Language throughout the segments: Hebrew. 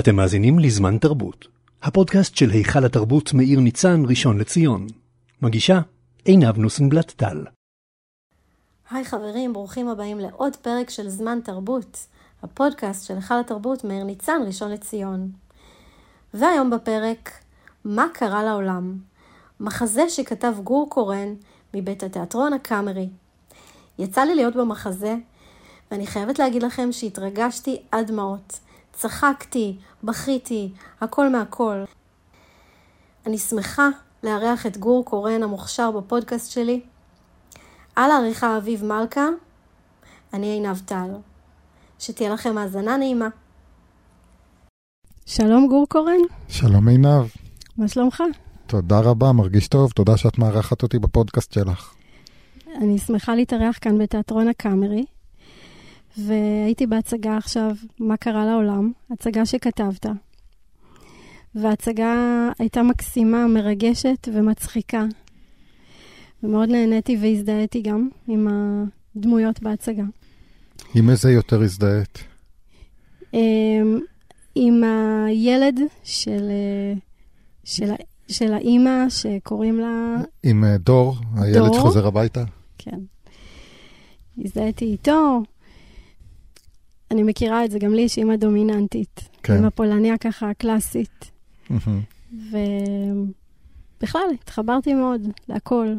אתם מאזינים לזמן תרבות, הפודקאסט של היכל התרבות מאיר ניצן ראשון לציון. מגישה עינב נוסנבלט טל. היי חברים, ברוכים הבאים לעוד פרק של זמן תרבות, הפודקאסט של היכל התרבות מאיר ניצן ראשון לציון. והיום בפרק, מה קרה לעולם? מחזה שכתב גור קורן מבית התיאטרון הקאמרי. יצא לי להיות במחזה, ואני חייבת להגיד לכם שהתרגשתי עד דמעות. צחקתי, בכיתי, הכל מהכל. אני שמחה לארח את גור קורן המוכשר בפודקאסט שלי. על העריכה אביב מלכה, אני עינב טל. שתהיה לכם האזנה נעימה. שלום גור קורן. שלום עינב. מה שלומך? תודה רבה, מרגיש טוב, תודה שאת מארחת אותי בפודקאסט שלך. אני שמחה להתארח כאן בתיאטרון הקאמרי. והייתי בהצגה עכשיו, מה קרה לעולם, הצגה שכתבת. וההצגה הייתה מקסימה, מרגשת ומצחיקה. ומאוד נהניתי והזדהיתי גם עם הדמויות בהצגה. עם איזה יותר הזדהית? אמ, עם הילד של, של, של האימא שקוראים לה... עם אה, דור, הילד דור? שחוזר הביתה? כן. הזדהיתי איתו, אני מכירה את זה, גם לי יש אימא דומיננטית. כן. אימא פולניה ככה קלאסית. ובכלל, התחברתי מאוד להכל.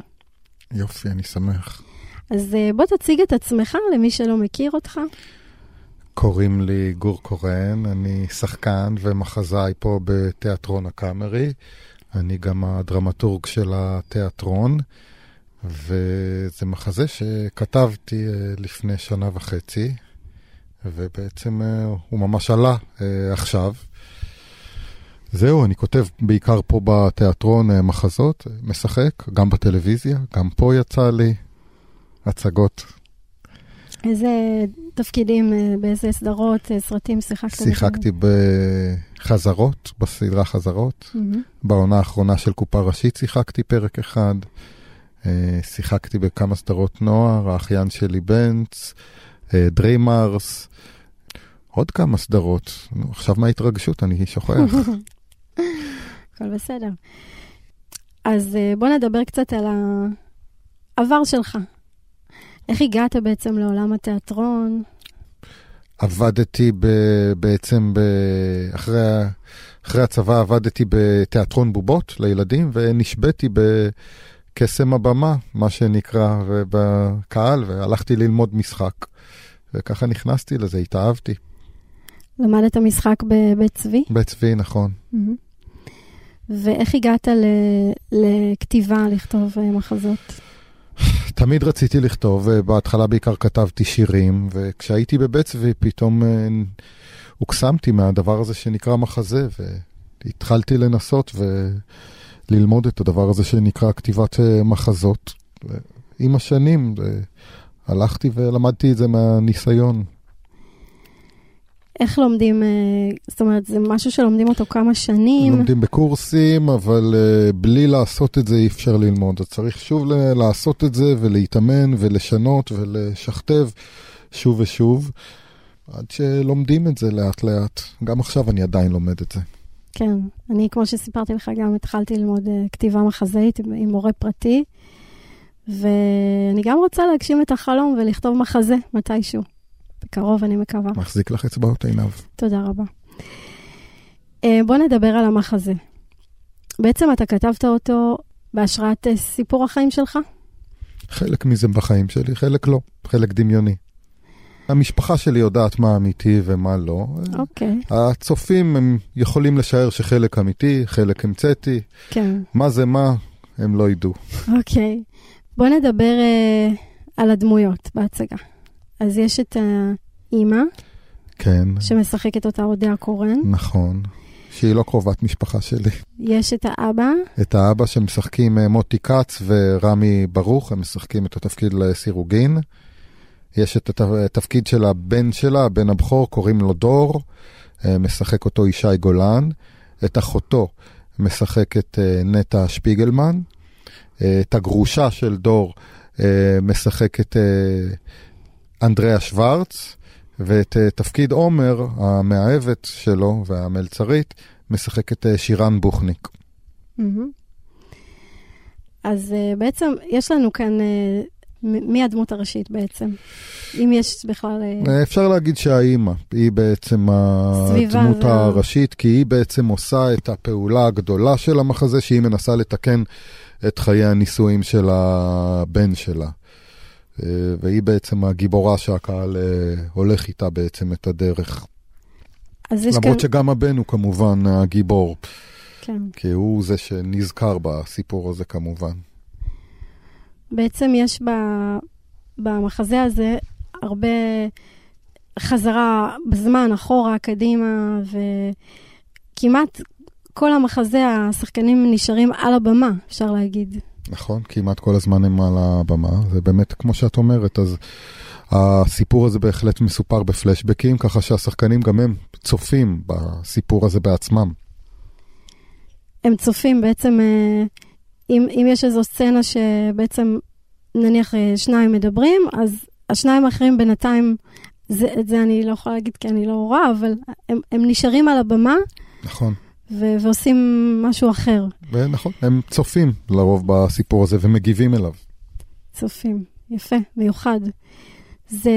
יופי, אני שמח. אז אה, בוא תציג את עצמך למי שלא מכיר אותך. קוראים לי גור קורן, אני שחקן ומחזאי פה בתיאטרון הקאמרי. אני גם הדרמטורג של התיאטרון, וזה מחזה שכתבתי אה, לפני שנה וחצי, ובעצם אה, הוא ממש עלה אה, עכשיו. זהו, אני כותב בעיקר פה בתיאטרון אה, מחזות, משחק, גם בטלוויזיה, גם פה יצא לי הצגות. איזה תפקידים, באיזה סדרות, סרטים שיחקת? שיחקתי בחזרות, בסדרה חזרות. Mm-hmm. בעונה האחרונה של קופה ראשית שיחקתי פרק אחד. שיחקתי בכמה סדרות נוער, האחיין שלי בנץ. דריימרס, עוד כמה סדרות. עכשיו מההתרגשות, אני שוכח. הכל בסדר. אז אה, בוא נדבר קצת על העבר שלך. איך הגעת בעצם לעולם התיאטרון? עבדתי ב, בעצם, ב, אחרי, אחרי הצבא עבדתי בתיאטרון בובות לילדים, ונשבתי בקסם הבמה, מה שנקרא, בקהל, והלכתי ללמוד משחק. וככה נכנסתי לזה, התאהבתי. למדת משחק בבית צבי? בית צבי, נכון. Mm-hmm. ואיך הגעת ל... לכתיבה, לכתוב אה, מחזות? תמיד רציתי לכתוב, בהתחלה בעיקר כתבתי שירים, וכשהייתי בבית צבי פתאום אה, הוקסמתי מהדבר הזה שנקרא מחזה, והתחלתי לנסות וללמוד את הדבר הזה שנקרא כתיבת אה, מחזות. עם השנים הלכתי ולמדתי את זה מהניסיון. איך לומדים, אה, זאת אומרת, זה משהו שלומדים אותו כמה שנים? לומדים בקורסים, אבל בלי לעשות את זה אי אפשר ללמוד. אז צריך שוב לעשות את זה ולהתאמן ולשנות ולשכתב שוב ושוב, עד שלומדים את זה לאט לאט. גם עכשיו אני עדיין לומד את זה. כן, אני, כמו שסיפרתי לך, גם התחלתי ללמוד uh, כתיבה מחזאית עם, עם מורה פרטי. ואני גם רוצה להגשים את החלום ולכתוב מחזה מתישהו. בקרוב, אני מקווה. מחזיק לך אצבעות עיניו. תודה רבה. אה, בוא נדבר על המחזה. בעצם אתה כתבת אותו בהשראת אה, סיפור החיים שלך? חלק מזה בחיים שלי, חלק לא, חלק דמיוני. המשפחה שלי יודעת מה אמיתי ומה לא. אוקיי. Okay. הצופים הם יכולים לשער שחלק אמיתי, חלק המצאתי. כן. מה זה מה, הם לא ידעו. אוקיי. Okay. בוא נדבר uh, על הדמויות בהצגה. אז יש את האימא, כן. שמשחקת אותה אודיה קורן. נכון. שהיא לא קרובת משפחה שלי. יש את האבא. את האבא שמשחקים אה, מוטי כץ ורמי ברוך, הם משחקים את התפקיד לסירוגין. יש את התפקיד של הבן שלה, הבן הבכור, קוראים לו דור, אה, משחק אותו ישי גולן. את אחותו משחקת נטע שפיגלמן. את הגרושה של דור אה, משחקת אה, אנדריאה שוורץ, ואת אה, תפקיד עומר, המאהבת שלו והמלצרית, משחקת אה, שירן בוכניק. מהמם. אז אה, בעצם יש לנו כאן, אה, מי הדמות הראשית בעצם? אם יש בכלל... אה, אה, אפשר להגיד שהאימא היא בעצם הדמות ה- הראשית, כי היא בעצם עושה את הפעולה הגדולה של המחזה, שהיא מנסה לתקן את חיי הנישואים של הבן שלה. אה, והיא בעצם הגיבורה שהקהל הולך איתה בעצם את הדרך. יש כאן... למרות שגם הבן הוא כמובן הגיבור, כן. כי הוא זה שנזכר בסיפור הזה כמובן. בעצם יש ב, במחזה הזה הרבה חזרה בזמן, אחורה, קדימה, וכמעט כל המחזה, השחקנים נשארים על הבמה, אפשר להגיד. נכון, כמעט כל הזמן הם על הבמה, זה באמת כמו שאת אומרת, אז הסיפור הזה בהחלט מסופר בפלשבקים, ככה שהשחקנים גם הם צופים בסיפור הזה בעצמם. הם צופים בעצם, אה, אם, אם יש איזו סצנה שבעצם נניח אה, שניים מדברים, אז השניים האחרים בינתיים, זה, את זה אני לא יכולה להגיד כי אני לא רואה, אבל הם, הם נשארים על הבמה נכון, ו- ועושים משהו אחר. ונכון, הם צופים לרוב בסיפור הזה ומגיבים אליו. צופים, יפה, מיוחד. זה,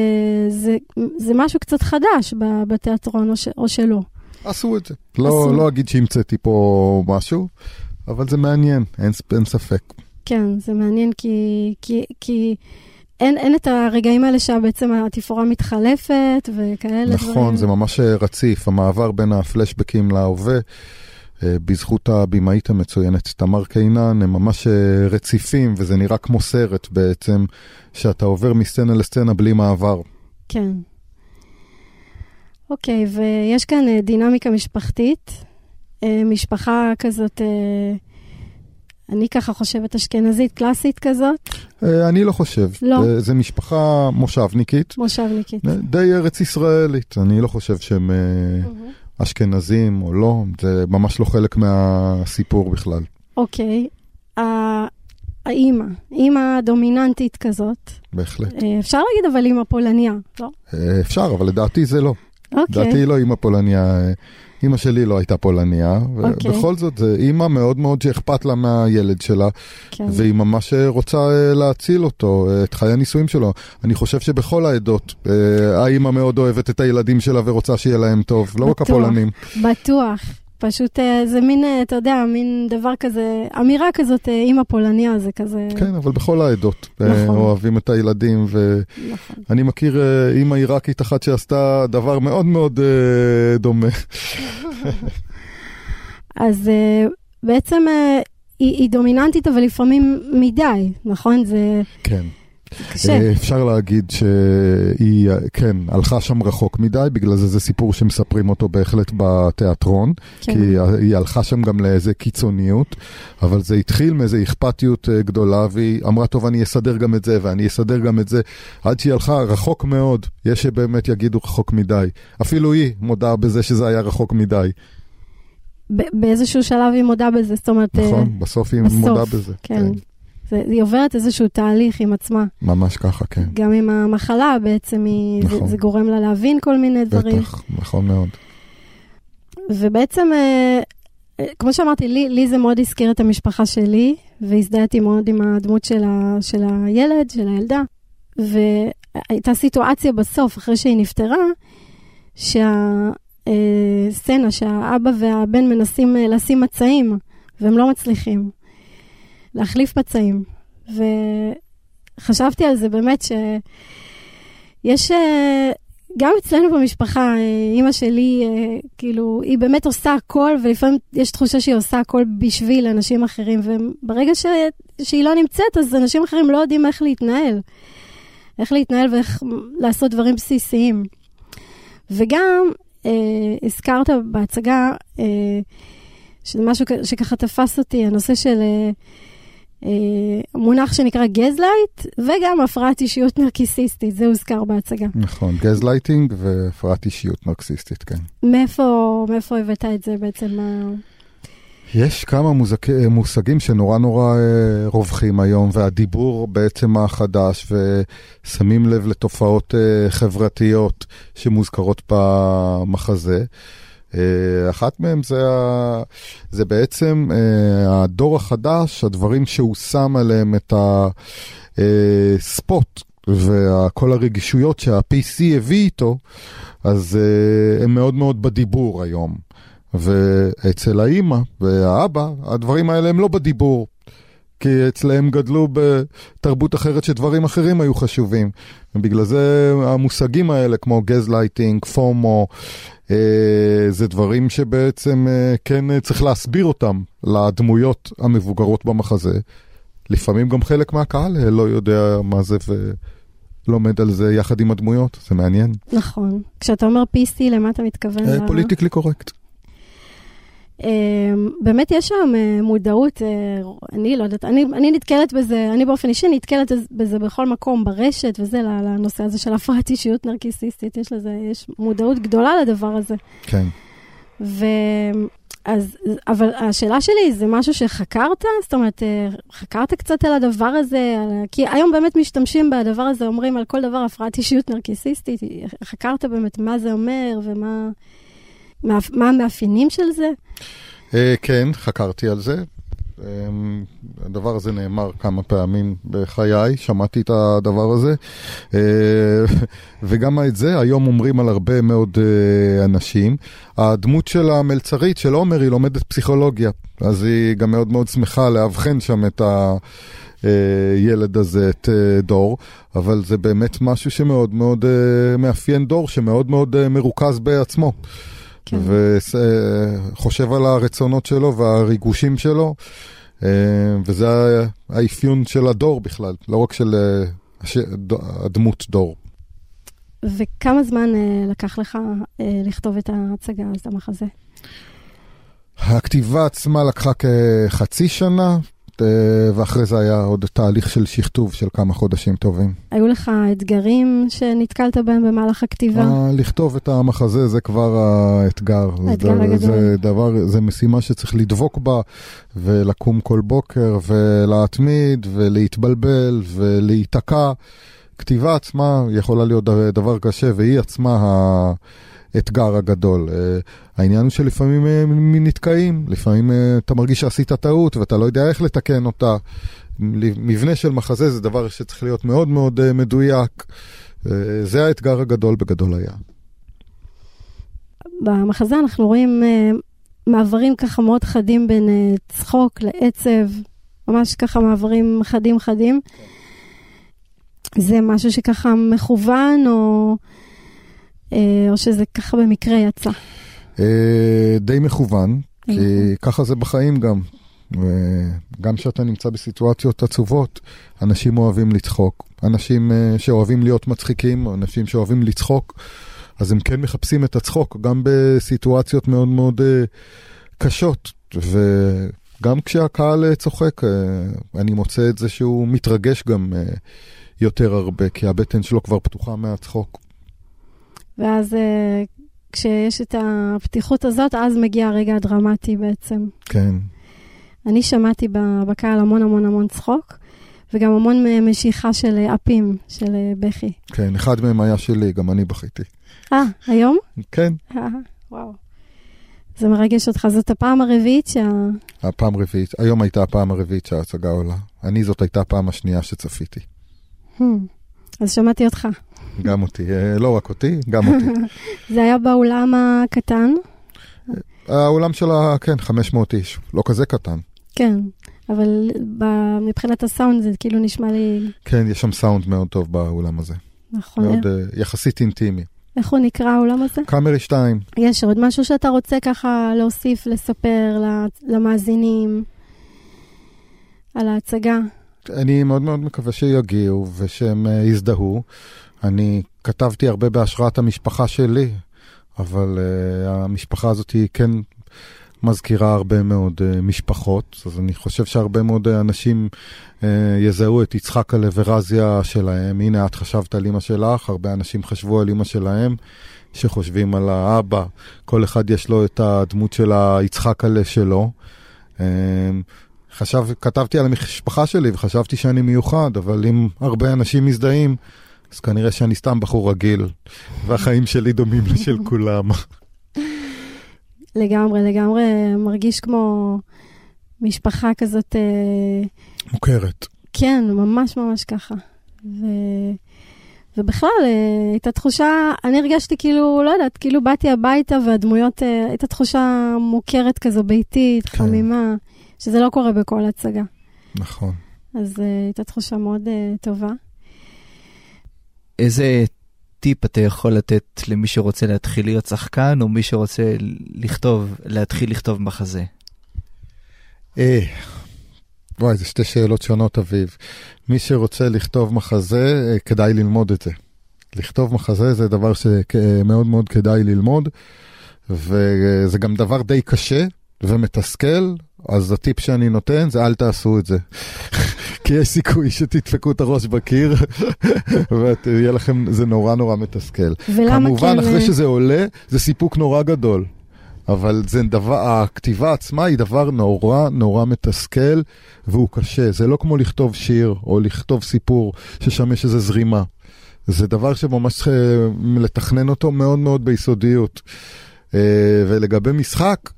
זה, זה משהו קצת חדש בתיאטרון, או, ש, או שלא. עשו את זה. לא, עשו. לא אגיד שהמצאתי פה משהו, אבל זה מעניין, אין, אין ספק. כן, זה מעניין כי, כי, כי אין, אין את הרגעים האלה שבעצם התפאורה מתחלפת וכאלה נכון, דברים. זה ממש אה, רציף, המעבר בין הפלשבקים להווה, אה, בזכות הבמאית המצוינת תמר קינן, הם ממש אה, רציפים, וזה נראה כמו סרט בעצם, שאתה עובר מסצנה לסצנה בלי מעבר. כן. אוקיי, ויש כאן דינמיקה משפחתית. אה, משפחה כזאת, אה, אני ככה חושבת אשכנזית, קלאסית כזאת, אה, אני לא חושב. לא. זה משפחה מושבניקית, מושבניקית. די ארץ ישראלית, אני לא חושב שהם מהמם. אשכנזים או לא, זה ממש לא חלק מהסיפור בכלל. אוקיי, האימא, אימא דומיננטית כזאת. בהחלט. אפשר להגיד אבל אימא פולניה, לא? אפשר, אבל לדעתי זה לא. אוקיי. לדעתי לא אימא פולניה, אימא שלי לא הייתה פולניה, אוקיי. ובכל זאת זה אימא מאוד מאוד שאכפת לה מהילד שלה, כן. והיא ממש אה, רוצה אה, להציל אותו, אה, את חיי הנישואים שלו. אני חושב שבכל העדות, האימא מאוד אוהבת את הילדים שלה ורוצה שיהיה להם טוב, לא רק. הפולנים. בטוח. פשוט אה, זה מין, אה, אתה יודע, מין דבר כזה, אמירה כזאת, אה, אימא פולניה, זה כזה... כן, אבל בכל העדות נכון. אוהבים את הילדים, ואני נכון. מכיר אימא עיראקית אחת שעשתה דבר מאוד מאוד אה, דומה. אז אה, בעצם אה, היא, היא דומיננטית, אבל לפעמים מדי, נכון? זה כן. קשה. אה, אפשר להגיד שהיא, כן, הלכה שם רחוק מדי, בגלל זה זה סיפור שמספרים אותו בהחלט בתיאטרון, כן. כי היא הלכה שם גם לאיזה קיצוניות, אבל זה התחיל מאיזו אכפתיות אה, גדולה, והיא אמרה, טוב, אני אסדר גם את זה, ואני אסדר גם את זה, עד שהיא הלכה רחוק מאוד, יש שבאמת יגידו רחוק מדי. אפילו היא מודה בזה שזה היה רחוק מדי. באיזשהו שלב היא מודה בזה, זאת אומרת, אה, נכון, בסוף היא בסוף, מודה בזה. כן. זה, היא עוברת איזשהו תהליך עם עצמה. ממש ככה, כן. גם עם המחלה בעצם, היא, נכון. זה, זה גורם לה להבין כל מיני דברים. בטח, נכון מאוד. ובעצם, אה, אה, כמו שאמרתי, לי, לי זה מאוד הזכיר את המשפחה שלי, והזדהיתי מאוד עם הדמות של, ה, של הילד, של הילדה. והייתה סיטואציה בסוף, אחרי שהיא נפטרה, שהסצנה שהאבא והבן מנסים אה, לשים מצעים, והם לא מצליחים להחליף פצעים. וחשבתי על זה באמת שיש... אה, גם אצלנו במשפחה, אה, אימא שלי, אה, כאילו, היא באמת עושה הכל, ולפעמים יש תחושה שהיא עושה הכל בשביל אנשים אחרים, וברגע ש... שהיא לא נמצאת, אז אנשים אחרים לא יודעים איך להתנהל. איך להתנהל ואיך לעשות דברים בסיסיים. וגם, אה, הזכרת בהצגה, אה, שזה משהו שככה תפס אותי, הנושא של אה, מונח שנקרא gaslight, וגם הפרעת אישיות נרקיסיסטית, זה הוזכר בהצגה. נכון, גזלייטינג והפרעת אישיות נרקסיסטית, כן. מאיפה, מאיפה הבאת את זה בעצם? יש כמה מוזק... מושגים שנורא נורא אה, רווחים היום, והדיבור בעצם החדש, ושמים לב לתופעות אה, חברתיות שמוזכרות במחזה. אה, אחת מהן זה. זה בעצם הדור החדש, הדברים שהוא שם עליהם את הספוט וכל הרגישויות שה-PC הביא איתו, אז הם מאוד מאוד בדיבור היום. ואצל האימא והאבא, הדברים האלה הם לא בדיבור. כי אצלהם גדלו בתרבות אחרת שדברים אחרים היו חשובים. ובגלל זה המושגים האלה, כמו gaslighting, FOMO, אה, זה דברים שבעצם אה, כן אה, צריך להסביר אותם לדמויות המבוגרות במחזה. לפעמים גם חלק מהקהל אה, לא יודע מה זה ולומד על זה יחד עם הדמויות, זה מעניין. נכון. כשאתה אומר PC, למה אתה מתכוון? politically correct. אמ, באמת יש שם אה, מודעות, אה, אני לא יודעת, אני, אני נתקלת בזה, אני באופן אישי נתקלת בזה בכל מקום, ברשת וזה, לנושא הזה של הפרעת אישיות נרקיסיסטית, יש לזה, יש מודעות גדולה לדבר הזה. כן. ו... אז, אבל השאלה שלי, זה משהו שחקרת? זאת אומרת, אה, חקרת קצת על הדבר הזה? על... כי היום באמת משתמשים בדבר הזה, אומרים על כל דבר הפרעת אישיות נרקיסיסטית. חקרת באמת מה זה אומר ומה... מה המאפיינים של זה? אה, כן, חקרתי על זה. אמ, הדבר הזה נאמר כמה פעמים בחיי, שמעתי את הדבר הזה. אה, וגם את זה היום אומרים על הרבה מאוד אה, אנשים. הדמות של המלצרית, של עומר, היא לומדת פסיכולוגיה, אז היא גם מאוד מאוד שמחה לאבחן שם את ה... ילד הזה, את דור, אבל זה באמת משהו שמאוד מאוד מאפיין דור, שמאוד מאוד מרוכז בעצמו. כן. וחושב על הרצונות שלו והריגושים שלו, אה, וזה האפיון של הדור בכלל, לא רק של אה, הדמות דור. וכמה זמן אה, לקח לך לכתוב את ההצגה, את המחזה? הכתיבה עצמה לקחה כחצי שנה, אה, ואחרי זה היה עוד תהליך של שכתוב של כמה חודשים טובים. היו לך אתגרים שנתקלת בהם במהלך הכתיבה? אה, לכתוב את המחזה זה כבר האתגר. האתגר זה, הגדול. זה דבר, זה משימה שצריך לדבוק בה, ולקום כל בוקר, ולהתמיד, ולהתבלבל, ולהיתקע. כתיבה עצמה יכולה להיות דבר קשה, והיא עצמה ה... האתגר הגדול. אה, העניין הוא שלפעמים הם אה, נתקעים, לפעמים אה, אתה מרגיש שעשית טעות ואתה לא יודע איך לתקן אותה. מבנה של מחזה זה דבר שצריך להיות מאוד מאוד מדויק. זה האתגר הגדול בגדול היה. במחזה אנחנו רואים מעברים ככה מאוד חדים בין צחוק לעצב, ממש ככה מעברים חדים חדים. זה משהו שככה מכוון או... אה, או שזה ככה במקרה יצא? אה, די מכוון, כי ככה זה בחיים גם. גם כשאתה נמצא בסיטואציות עצובות, אנשים אוהבים לצחוק. אנשים אה, שאוהבים להיות מצחיקים, אנשים שאוהבים לצחוק, אז הם כן מחפשים את הצחוק, גם בסיטואציות מאוד מאוד קשות. וגם כשהקהל צוחק, אני מוצא את זה שהוא מתרגש גם יותר הרבה, כי הבטן שלו כבר פתוחה מהצחוק. ואז אה, כשיש את הפתיחות הזאת, אז מגיע הרגע הדרמטי בעצם. כן. אני שמעתי בקהל המון המון המון צחוק, וגם המון משיכה של אפים, של אה, בכי. כן, אחד מהם היה שלי, גם אני בכיתי. אה, היום? כן. אה, וואו. זה מרגש אותך, זאת הפעם הרביעית שה... הפעם הרביעית, היום הייתה הפעם הרביעית שההצגה עולה. אני, זאת הייתה הפעם השנייה שצפיתי. Hmm, אז שמעתי אותך. גם אותי, אה, לא רק אותי, גם אותי. זה היה באולם הקטן? האולם שלה, כן, 500 איש, לא כזה קטן. כן, אבל מבחינת הסאונד זה כאילו נשמע לי... כן, יש שם סאונד מאוד טוב באולם הזה. נכון. מאוד uh, יחסית אינטימי. איך הוא נקרא האולם הזה? קאמרי 2. יש עוד משהו שאתה רוצה ככה להוסיף, לספר למאזינים על ההצגה? אני מאוד מאוד מקווה שיגיעו ושהם uh, יזדהו. אני כתבתי הרבה בהשראת המשפחה שלי, אבל uh, המשפחה הזאת היא כן מזכירה הרבה מאוד uh, משפחות, אז אני חושב שהרבה מאוד אנשים uh, יזהו את יצחק הלברזיה שלהם. הנה, את חשבת על אימא שלך, הרבה אנשים חשבו על אימא שלהם. שחושבים על האבא, כל אחד יש לו את הדמות של היצחק הלה שלו. חשב, כתבתי על המשפחה שלי וחשבתי שאני מיוחד, אבל אם הרבה אנשים מזדהים, אז כנראה שאני סתם בחור רגיל, והחיים שלי דומים לשל כולם. לגמרי, לגמרי מרגיש כמו משפחה כזאת... אה, מוכרת. כן, ממש ממש ככה. ו... ובכלל, אה, הייתה תחושה, אני הרגשתי כאילו, לא יודעת, כאילו באתי הביתה והדמויות, אה, הייתה תחושה מוכרת כזו, ביתית, כן. חמימה, שזה לא קורה בכל הצגה. נכון. אז הייתה תחושה מאוד טובה. איזה טיפ אתה יכול לתת למי שרוצה להתחיל להיות שחקן, או מי שרוצה לכתוב, להתחיל לכתוב מחזה? אה, וואי, זה שתי שאלות שונות, אביב. מי שרוצה לכתוב מחזה, אה, כדאי ללמוד את זה. לכתוב מחזה זה דבר שמאוד מאוד כדאי ללמוד, וזה גם דבר די קשה ומתסכל, אז הטיפ שאני נותן זה אל תעשו את זה. כי יש סיכוי שתדפקו את הראש בקיר, ויהיה לכם, זה נורא נורא מתסכל. ולמה כמובן, כן... אחרי שזה עולה, זה סיפוק נורא גדול. אבל זה דבר, הכתיבה עצמה היא דבר נורא נורא מתסכל והוא קשה. זה לא כמו לכתוב שיר או לכתוב סיפור ששם יש איזו זרימה. זה דבר שממש צריך אה, לתכנן אותו מאוד מאוד ביסודיות. אה, ולגבי משחק,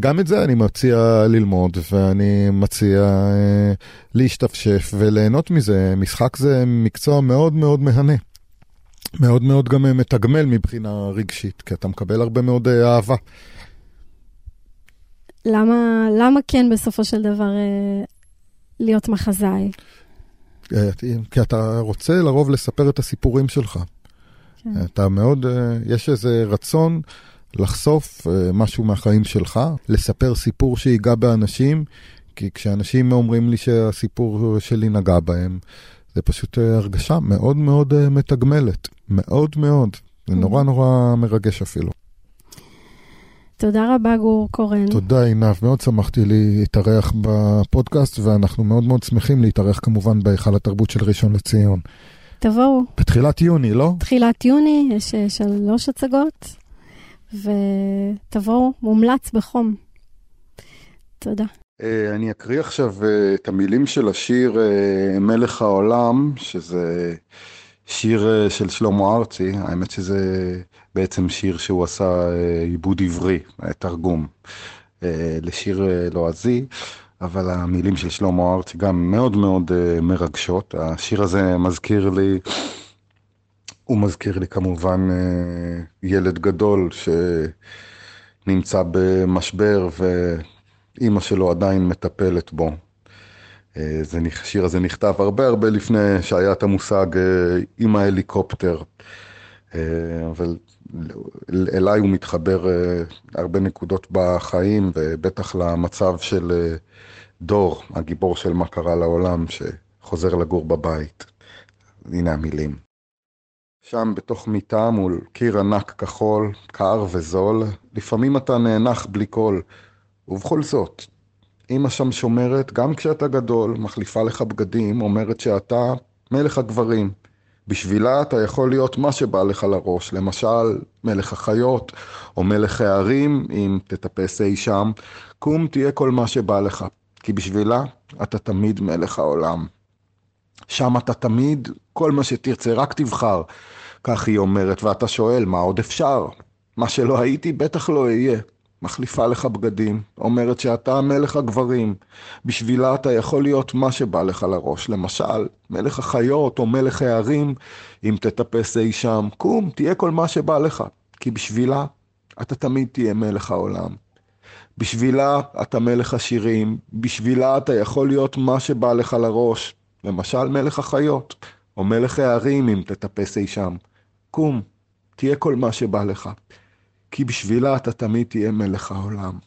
גם את זה אני מציע ללמוד, ואני מציע להשתפשף וליהנות מזה. משחק זה מקצוע מאוד מאוד מהנה. מאוד מאוד גם אה, מתגמל מבחינה רגשית, כי אתה מקבל הרבה מאוד אה, אהבה. למה, למה כן בסופו של דבר אה, להיות מחזאי? כי אתה רוצה לרוב לספר את הסיפורים שלך. כן. אתה מאוד, יש איזה רצון לחשוף משהו מהחיים שלך, לספר סיפור שיגע באנשים, כי כשאנשים אומרים לי שהסיפור שלי נגע בהם, זה פשוט הרגשה מאוד מאוד מתגמלת. מאוד מאוד. זה נורא mm. נורא מרגש אפילו. תודה רבה, גור קורן. תודה, עינב. מאוד שמחתי להתארח בפודקאסט, ואנחנו מאוד מאוד שמחים להתארח כמובן בהיכל התרבות של ראשון לציון. תבואו. בתחילת יוני, לא? תחילת יוני, יש אה, שלוש הצגות, ותבואו, מומלץ בחום. תודה. אה, אני אקריא עכשיו אה, את המילים של השיר מלך העולם, שזה... שיר אה, של שלמה ארצי, האמת שזה בעצם שיר שהוא עשה אה, עיבוד עברי, אה, תרגום לשיר לועזי, אבל המילים של שלמה ארצי גם מאוד מאוד מרגשות. השיר הזה מזכיר לי, הוא מזכיר לי כמובן ילד גדול שנמצא במשבר ואימא שלו עדיין מטפלת בו. אה, זה, השיר הזה נכתב הרבה הרבה לפני שהיה את המושג אה, עם ההליקופטר, אה, אבל אליי הוא מתחבר הרבה נקודות בחיים, ובטח למצב של דור, הגיבור של מה קרה לעולם, שחוזר לגור בבית. הנה המילים. שם בתוך מיטה מול קיר ענק כחול, קר וזול, לפעמים אתה נאנח בלי קול, ובכל זאת, אמא שם שומרת, גם כשאתה גדול, מחליפה לך בגדים, אומרת שאתה מלך הגברים. בשבילה אתה יכול להיות מה שבא לך לראש, למשל מלך החיות או מלך הערים, אם תטפס אי שם, קום תהיה כל מה שבא לך, כי בשבילה אתה תמיד מלך העולם. שם אתה תמיד, כל מה שתרצה, רק תבחר. כך היא אומרת, ואתה שואל, מה עוד אפשר? מה שלא הייתי, בטח לא אהיה. מחליפה לך בגדים, אומרת שאתה מלך הגברים. בשבילה אתה יכול להיות מה שבא לך לראש. למשל, מלך החיות או מלך הערים, אם תטפס אי שם, קום, תהיה כל מה שבא לך. כי בשבילה אתה תמיד תהיה מלך העולם. בשבילה אתה מלך השירים, בשבילה אתה יכול להיות מה שבא לך לראש. למשל, מלך החיות, או מלך הערים אם תטפס אי שם. קום, תהיה כל מה שבא לך. כי בשבילה אתה תמיד תהיה מלך העולם.